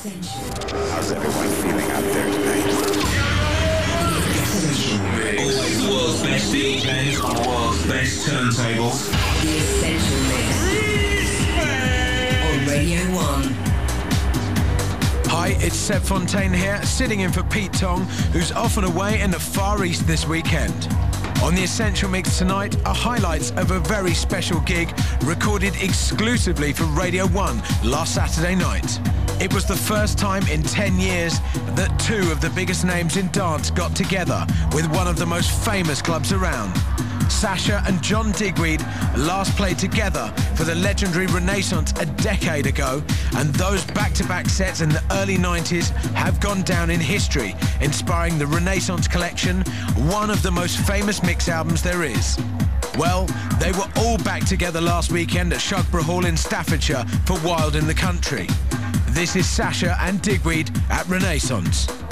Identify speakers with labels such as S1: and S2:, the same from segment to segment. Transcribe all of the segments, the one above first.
S1: How's everyone feeling out there tonight?
S2: Always world's best DJs on world's best turntables.
S3: The Essential Mix. On Radio 1.
S4: Hi, it's Seb Fontaine here, sitting in for Pete Tong, who's off and away in the Far East this weekend. On the Essential Mix tonight are highlights of a very special gig recorded exclusively for Radio 1 last Saturday night. It was the first time in 10 years that two of the biggest names in dance got together with one of the most famous clubs around. Sasha and John Digweed last played together for the legendary Renaissance a decade ago, and those back-to-back sets in the early 90s have gone down in history, inspiring the Renaissance collection, one of the most famous mix albums there is. Well, they were all back together last weekend at Shugborough Hall in Staffordshire for Wild in the Country. This is Sasha and Digweed at Renaissance.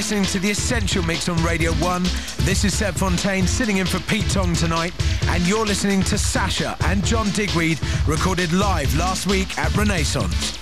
S4: Listening to The Essential Mix on Radio 1. This is Seb Fontaine sitting in for Pete Tong tonight, and you're listening to Sasha and John Digweed, recorded live last week at Renaissance.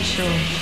S5: Is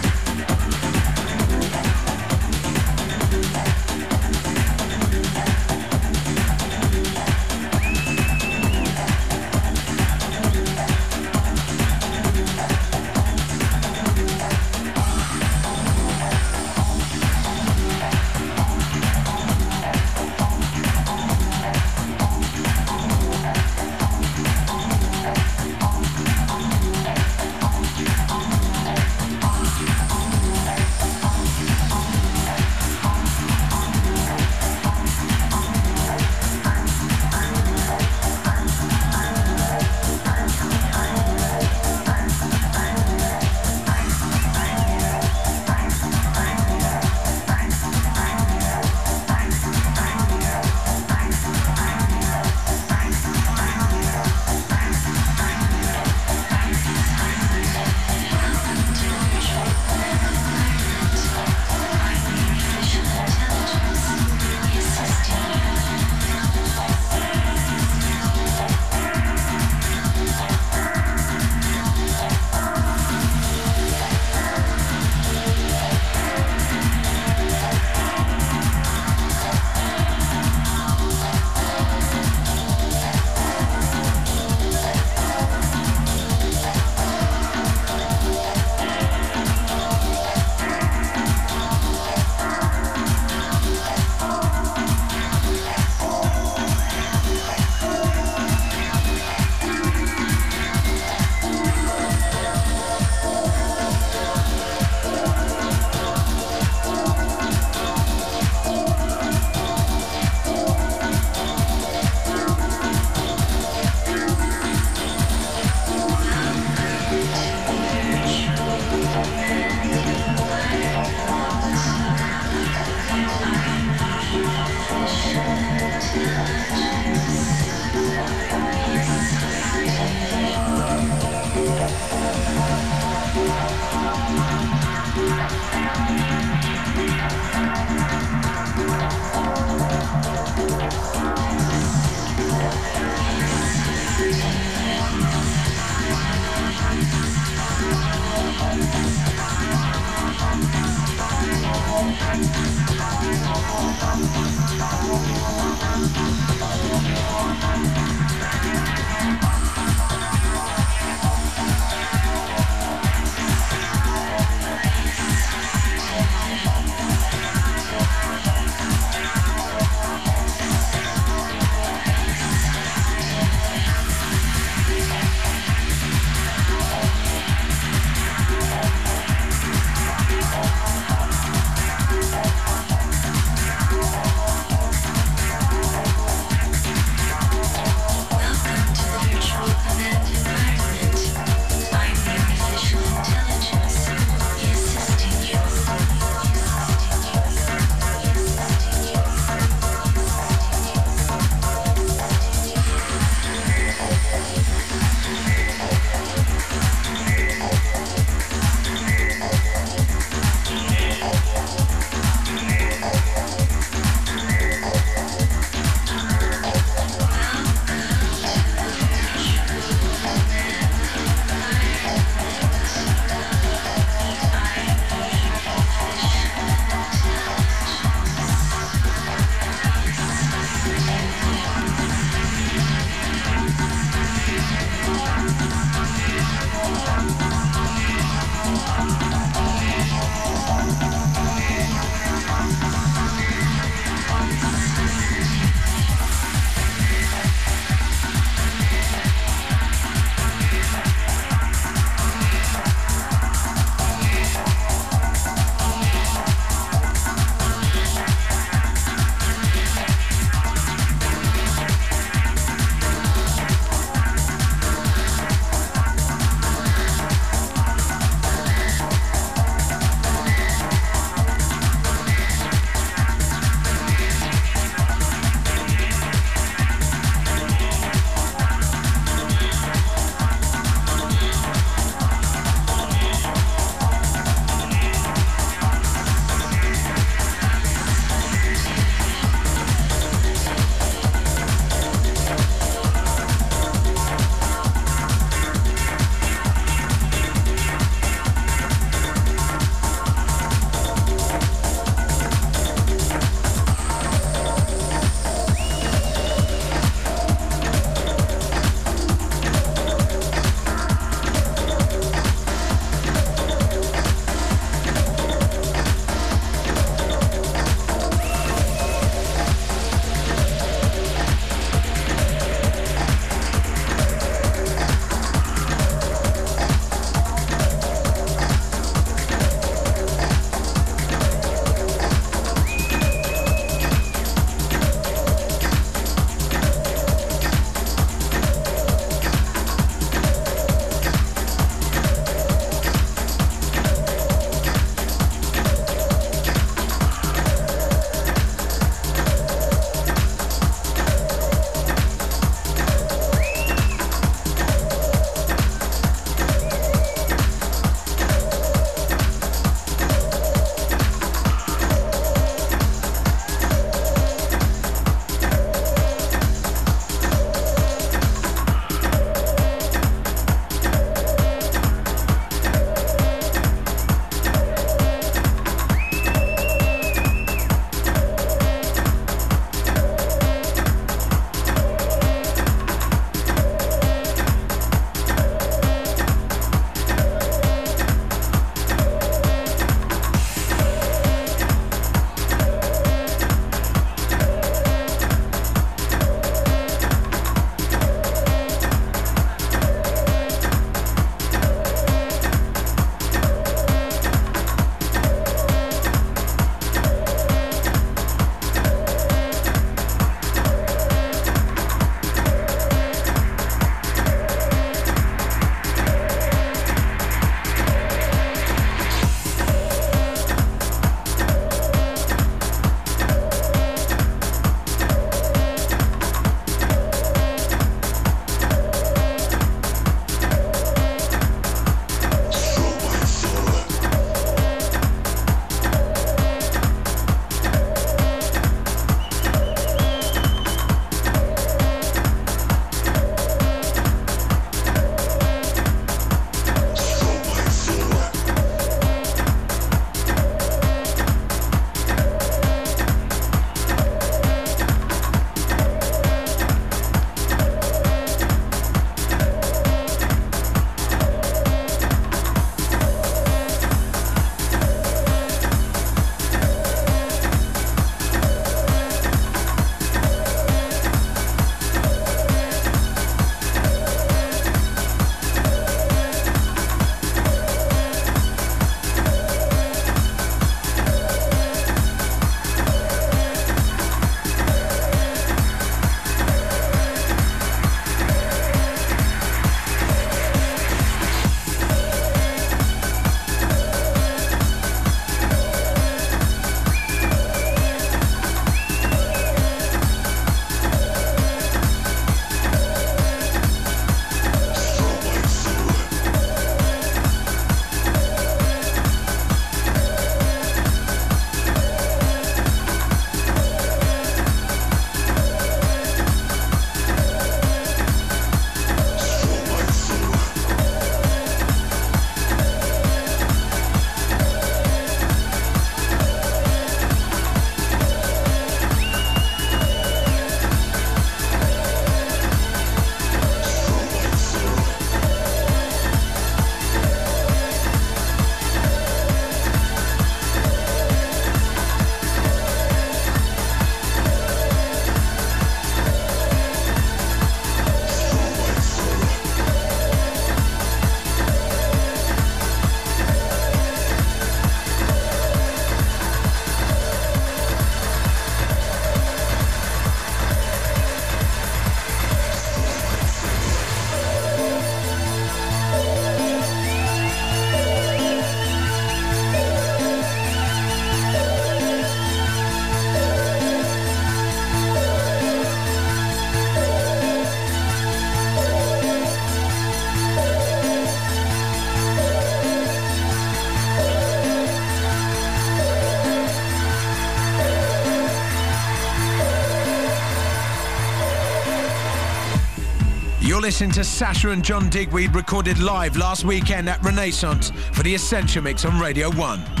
S5: essential.
S4: To Sasha and John Digweed recorded live last weekend at Renaissance for the Essential Mix on Radio 1.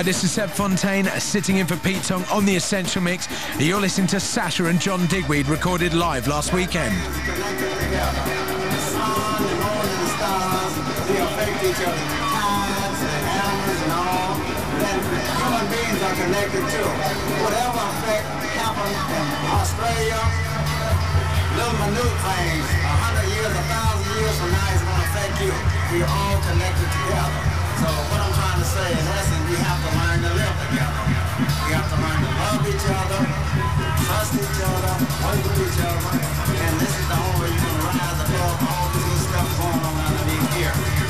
S6: Hi, this is Seb Fontaine, sitting in for Pete Tong on The Essential Mix. You're listening to Sasha and John Digweed, recorded live last weekend.
S7: little minute things, a hundred years, a thousand years from now going to affect
S6: you. We're all connected together. So what I'm trying to say, in essence, we have to learn to live together. We have to learn to love each other, trust each other, work with each other, and this is the only way you're gonna rise above all little stuff going on underneath here.